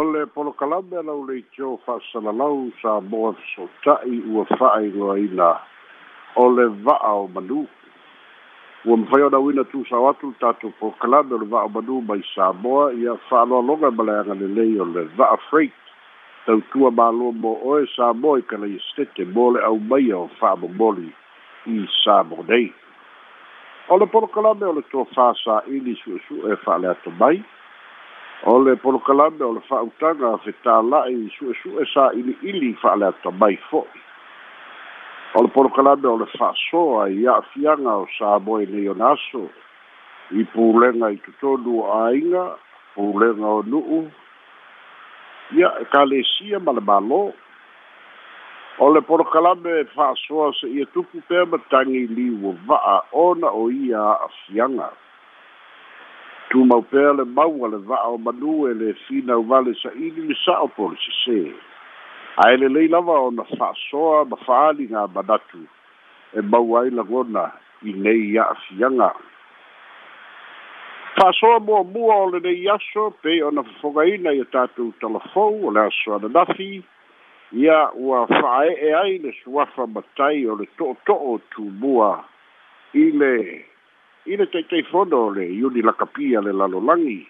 O le polokalame lau le itio fa'asalalau sa moa fesoota'i ua fa'ailoaina o le va'a o manu ua mafai ona uina tusao atu le tatou polokalame o le va'a o manu mai sa moa ia fa'aloaloga ma le agalelei o le va'a freight tautua mālo mo oe sa moa i kalaia stete mo le aumaia o fa'amomoli i sa mo nei o le polokalame o le tofā sa'ili su'esu'e fa'aleato mai o le polokalame o le fa'autaga fetāla'i su'esu'e sa ili'ili fa'ale atamai fo'i o le polokalame o le fa'asoa i a'afiaga o sa moe nei ona aso i pulega i totonu o aiga pulega o nu'u ia e kalesia ma le mālō o le polokalame fa'asoa se'ia tupu pea matagi liu va'a ona o ia a'afiaga tumau pea le maua le va'a o manu e le finau vale sa'ili le sa'o po le sesē ae lelei lava ona fa'asoa ma fa'aaliga manatu e mau ai lagona i nei a'afiaga fa'asoa muamua o lenei aso pei ona fofogaina ia tatou talafou o le aso ananafi ia ua fa'ae'e ai le suafa matai o le to'oto'o tumua i le i le taʻitai fono o le iuni lakapia le lalolagi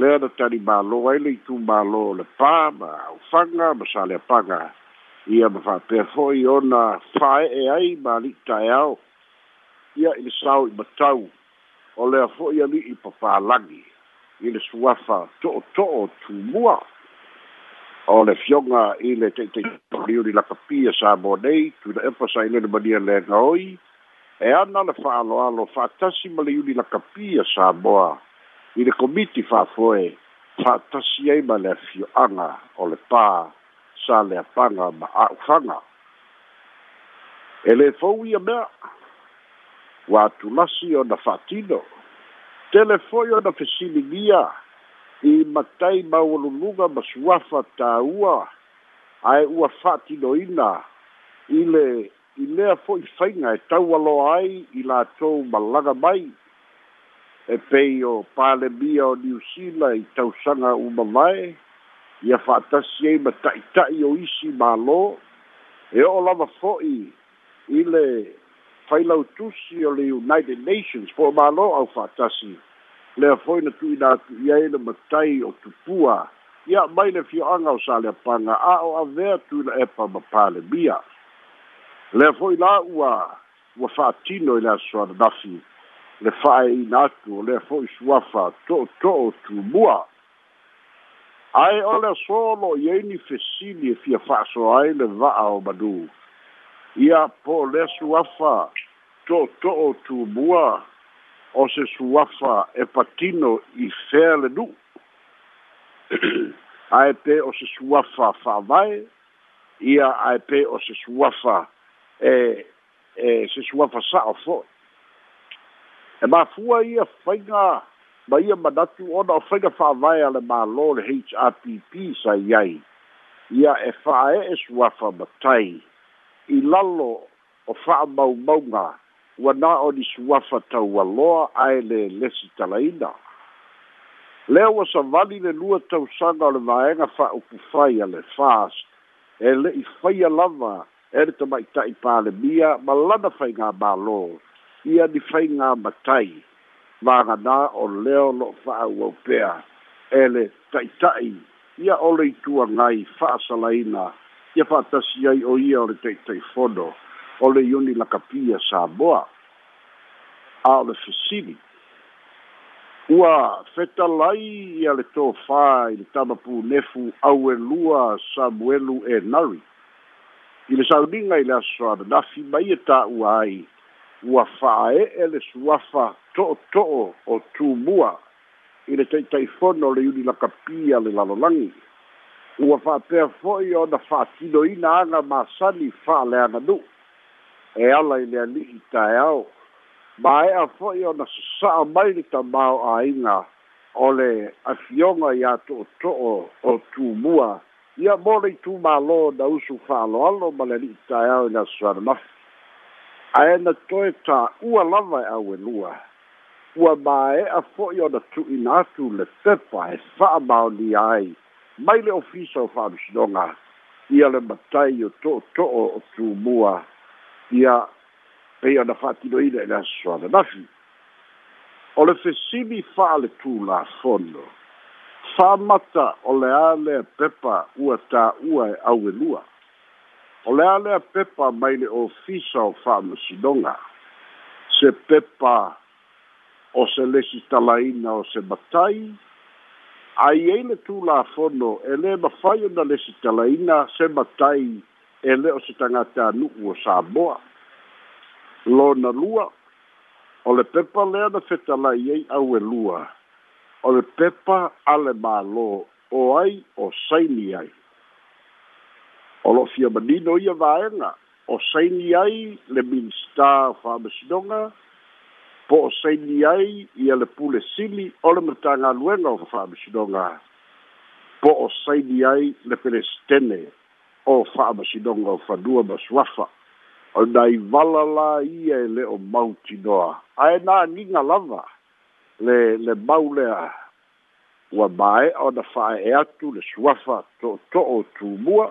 lea na talimālō ai le itumālō o le pā ma aufaga ma saleapaga ia ma faapea ho'i ona faeʻe ai ma ali'i taeao ia i le sao i matau o lea ho'i ali'i papālagi i le suafa to'oto'o tumua o le fioga i le taʻitaiiuni lakapia sa mo nei tuina epa sailele mania leagaoi e ana le fa'aaloalo fa'atasi ma le iuli lakapia samoa i le komiti fa'afoe fa'atasi ai ma le afio'aga o le pā sa le apaga ma a'ufaga e lē fou ia mea ua atulasi ona fa'atino tele fo'i ona fesiligia i matai maualuluga ma suafa tāua ae ua fa'atinoina i le i lea fo'i fainga e tau aloa ai i latou malaga mai e pei o palemia o niusila i tausaga umamae ia fa'atasi ai ma ta'ita'i o isi mālō e o'o lava fo'i i le failautusi o le united nations fo ma mālō au fa'atasi lea fo'i na tu'ina atu i ai le matai o tupua ia mai le fio'aga o sa leapaga a o avea tuina epa ma palemia le foi la ua ua fatino i le asoana nafi le faaiina atu o lea fo'i suafa to'oto'o tumua ae o le aso lo'o i ai ni fesili e fia fa'aso ai le va'a o madū ia po o lea suafa to'oto'o tumua o se suafa e patino i fea le nu'u ae pe o se suafa fa'avae ia ae pe o se suafa é, Sichuan fasa'o fo'i e mafua ia fainga ma ia manatu ona o faiga fa'avae a le mālō le happ sai ai ia e fa'ae'e fa matai i lalo o fa'amaumauga ua na o ni suafa taualoa ae le lesi talaina lea ua savali le lua tausaga o le vaega fa'aupufai a le fast e le'i faia lava ele tamaʻitaʻi palemia ma lana faigā mālō ia ni faigā matai maganā o leo lo'o fa'aauau pea ele ta'ita'i ia ole ituagai fa'asalaina ia fa'atasi ai o ia o le ta'itaifono o le iuni lakapia samoa a o le fesili ua fetalai ia le tofā i le tamapunefu auelua samuelu enari i le sauniga i le asosoana nafi mai e ta'ua ai ua fa'aee le suafa to'oto'o o tumua i le taʻitaʻifono o le iuni lakapia le lalolagi ua fa'apea fo'i ona fa'atinoina aga masani fa'aleaga nu'u e ala i le ali'i taeao ma e'a fo'i ona sasa'a mai le tamao āiga o le afioga iā to'oto'o o tumua to ia mole i tumālō na usu fa'aaloalo ma le ali'i taeao i le asoana mafi ae na toe tā'ua lava e au elua ua māe'a fo'i ona tu'ina atu le pepa he fa'amaonia ai mai le ofisa o fa'amisinoga ia le matai o to'oto'o o tumua ia pei ona fa'atinoina i le asoana mafi o le fesimi fa'ale tulafono samata o le a lea pepa ua tāua e auelua o le a pepa mai le ofisa o fa'amasinoga se pepa o se lesi talaina o se matai aiai le tulafono e lē mafai ona lesi talaina se matai e lē o se tagata nu'u o samoa lona lua o le pepa lea na fetalai ai lua o le pepa ale mālō o ai o saini ai o lo fia manino ia vaega o saini ai le minista faamasinoga po o saini ai ia le pule sili o le matagaluega o faamasinoga po o saini ai le pelesetene o faamasinoga o fanua ma suafa o nai valala la ia e le o mautinoa ae na agiga lava le le baule a wa bae o da fae e atu le suafa to to o tu mua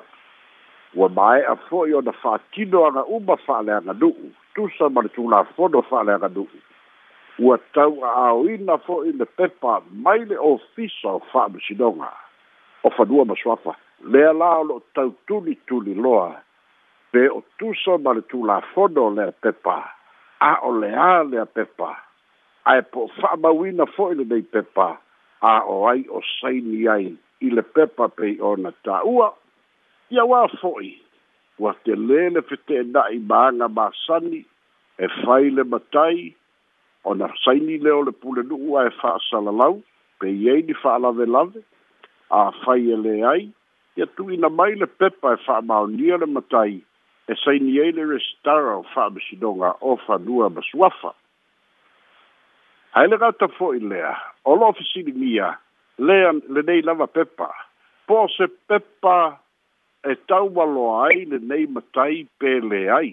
wa bae a fo yo da fa kido ana uba fa le ana du tu sa ma tu na fo do fa le ana du wa tau a o ina fo i le pepa mai le ofisa o fa ma sidonga o fa dua ma suafa le ala lo tau tuli tuli loa pe o tu sa ma tu na fo do le pepa a o le a le pepa ae po fa'amauina foile lenei pepa a o ai o saini ai i le pepa pei ona ta ta'ua ia uā fo'i ua telē le fetena'i maaga masani e fai le matai ona saini lea o le pulenu'u ae fa'asalalau pei ai ni fa'alavelave a fai e lē ai ia tu'uina mai le pepa e fa'amaonia le matai e saini ai le restara o fa'amasinoga o fanua ma suafa ai le gata fo i lea o lo ofisi di mia lea le nei lava pepa po se pepa e tau walo ai le nei matai pe le ai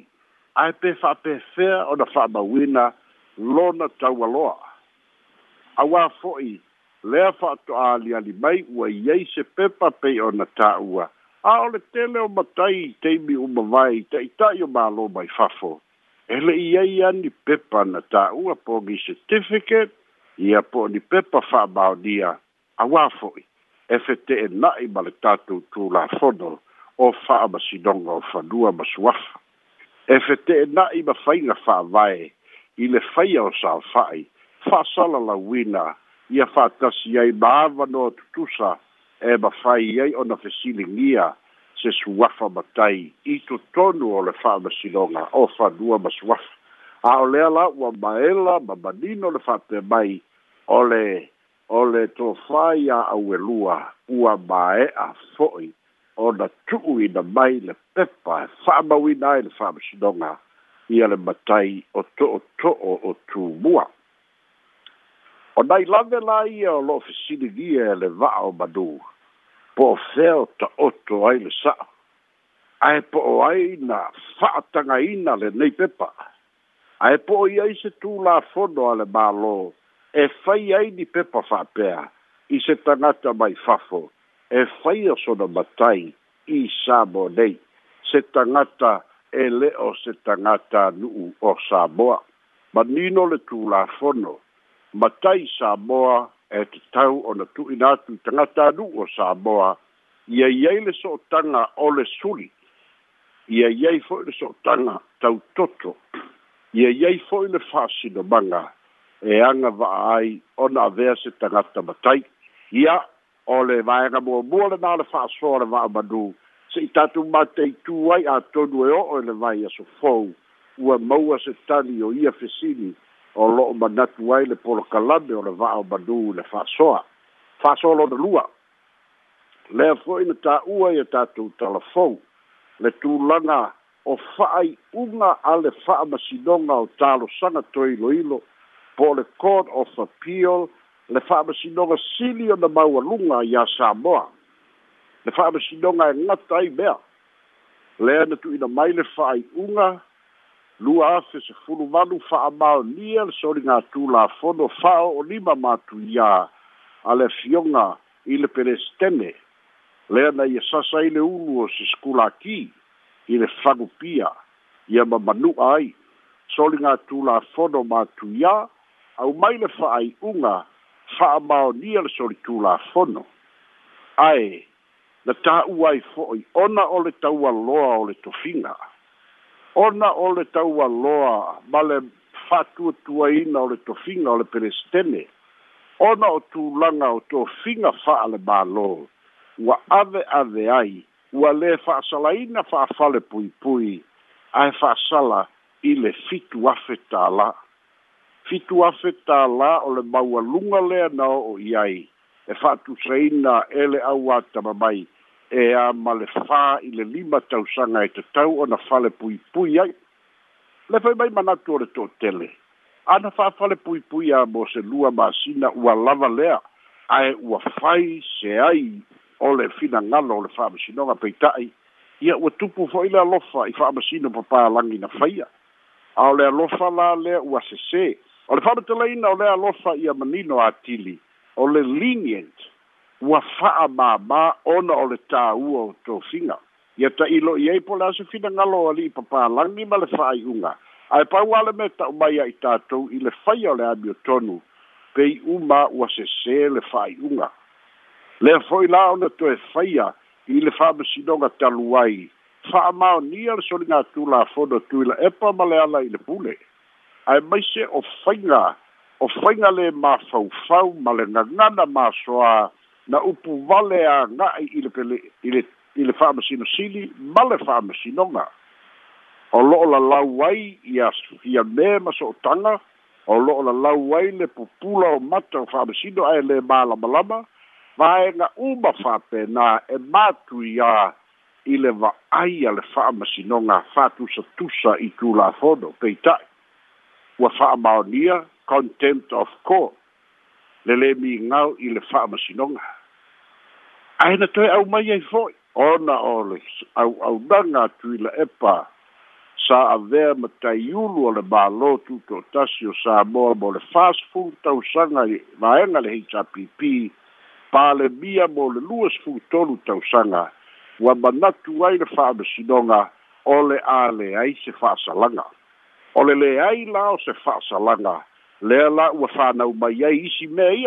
ai pe fa pe fea o na fa mawina lona tau waloa a wā Le lea fa to a li ali mai ua iei se pepa pe o na ta ua a o le tele o matai teimi uma vai ta i ta i o malo mai fafo ele ia ia ni pepa na ta u a po gi certificate ia po ni pepa fa ba dia a wa fo fte na i ba le tatu tu la fodo o fa ba si donga o fa dua ba swa fte na i ba fa inga fa vai i le fa ia o sa fa i fa sala la wina ia fa ta si ai ba va no tu sa e ba fa ia o na fesilingia ia se suafa matai i to tonu o le faa masinonga o faa nua masuafa. A o lea la ua maela ma manino le faa pe mai o le o le to fai a auelua ua mae a foi o na tuu i na mai le pepa e faa mawina e le faa masinonga i ale matai o to o to o o tu mua. O nai lave la ia o lo fisidigia le vaa o madua po feo ta oto ai le sa ai po ai na fa ina le nei pepa ai po ia i se tu la fondo ale balo e fai ai di pepa fa i se tangata mai fafo e fai o sona matai i sabo nei se tangata e le o se tangata nu o saboa ma nino le tu la fono. matai sa saboa e te tau o na tu'ina atu tagata alu'u o samoa ia iai le so tanga o le suli ia iai fo'i le so toto i ia iai fo'i le manga e anga va'a ai ona avea se tagata matai ia o le vaega muamua lenā le fa'asoa le va'amanū se'i tatou mateitū ai tuai a tonu e le vai aso fou ua maua se tani o ia fesini o lo'o manatu ai le polokalame o le va'a o manū i le fa'asoa fa'asoa lona lua lea fo'i na tā'ua ia tatou talafou le tulaga o fa'ai'uga a le fa'amasinoga o talosaga toiloilo po le court of appeal le fa'amasinoga sili ona maualuga iā samoa le fa'amasinoga e gata ai mea lea na tu'uina mai le fa'ai'uga lua afe se fulu manu fa amao nia le sori ngā tū la fono fa o lima mātu ia a le fionga i le perestene lea na ia e sasa i le ulu o se skula ki i le whagupia i a mamanu ai sori ngā tū la fono mātu ia au mai le fa ai unga fa amao nia le sori tū la fono ai na tā uai fo i ona o le tau aloa o le tofinga ai ona o le taualoa ma le fa'atuatuaina o le tofiga o le pelesetene ona o tulaga o tofiga fa'a le mālō ua aveave ai ua lē fa'asalaina fa'afale puipui ae fa'asala i le fitu afe tālā fitu afe tālā o le maualuga lea na o'o i ai e fa'atusaina e le auā tama mai e a male fa i le lima tau sanga e te tau o na fale pui pui ai. Le fai mai manatu o le tō tele. Ana fa fale pui pui a mo se lua maasina ua lava lea a e ua fai se ai o le fina ngalo o le fa masinonga peitai. Ia ua tupu fo i le alofa i fa masino pa pa langi na faia. A o le alofa la lea ua se se. O le fa matelaina o le alofa i a manino a tili. O le lenient. O le lenient ua fa'a mamā ona o le tāua o tofiga ia ta'iloi ai po le asofinagalo ali'i papalagi ma le fa'ai'uga ae pauale me ta'umai a'i tatou i le faia o le pe i uma ua se le fa'ai'uga lea fo'i la ona toe faia i le fa'amasinoga talu ai fa'amaonia le soligatu lafono tuila epa ma le ala i le pule ae maise o faiga o faiga le mafaufau ma le gagana masoā na upu vale a ga'i i le pele i le i le fa'amasinosili ma le fa'amasinoga o lo'o lalau ai ia me ma so tanga o lo'o lalau ai le pupula o mata o fa'amasino ae lē malamalama faega uma na e matui ā i le va'ai a le fa'amasinoga fa'atusatusa i tu tulafono peita'i ua fa'amaonia contempt of court le lē migao i le fa'amasinoga aina het au mai ai fo'i ona ole au au danga tuila epa sa avea ma taiulu o balo mālō tuto'atasi sa mo fast food tausaga i vaega le hpp pale mo le luasfulu tolu tausaga ua manatu ai le Ole o le a leai se le lea la ua mai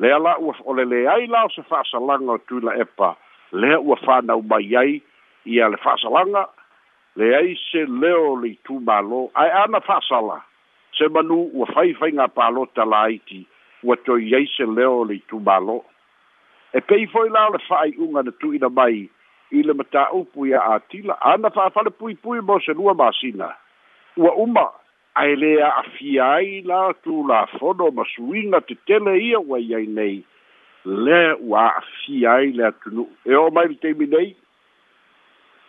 le ala ua o le leai la o se lango tu la epa le lea na u mai ai i ia le fa'asalaga leai se leo le itumālō ae ana la se manu u ua faifaiga pālō talaiti ua toi ai se leo tu malo e pei foi la o le fa'ai'uga na tu'ina mai i le mata mataupu ia atila ana fa'afale i mo se lua masina u uma ae lē a'afia ai la tulafono ma suiga tetele ia ua iai nei lea ua a'afia ai le atunu'u e o mai le taimi nei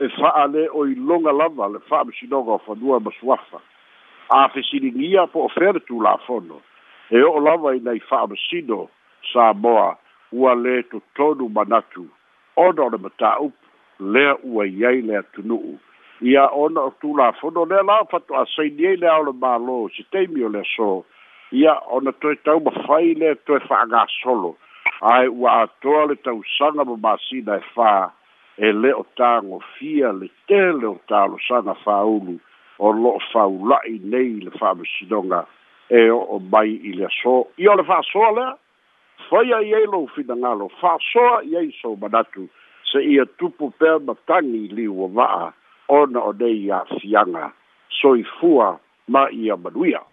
e fa'a lē o iloga lava le fa'amasinoga o fanua ma suafa fesiligia po o fea le tulafono e o'o lava inai fa'amasino sa moa ua lē totonu manatu ona o le mataupu lea ua iai le atunu'u ia ona o tulafono lea la fatu asaini ai lea o le mālō se taimi o le aso ia ona toe taumafai lea toe fa'agasolo ae ua atoa le tausaga ma masina e fā e lē o tagofia le tele o talosaga fāulu o lo'o faula'i nei le fa'amasinoga e o'o mai i le aso ia o le fa'asoa lea faia i ai lou finagalo fa'asoa i ai soumanatu se ia tupu pea matagi o va'a ona o nei a fianga soifua ma ia manuia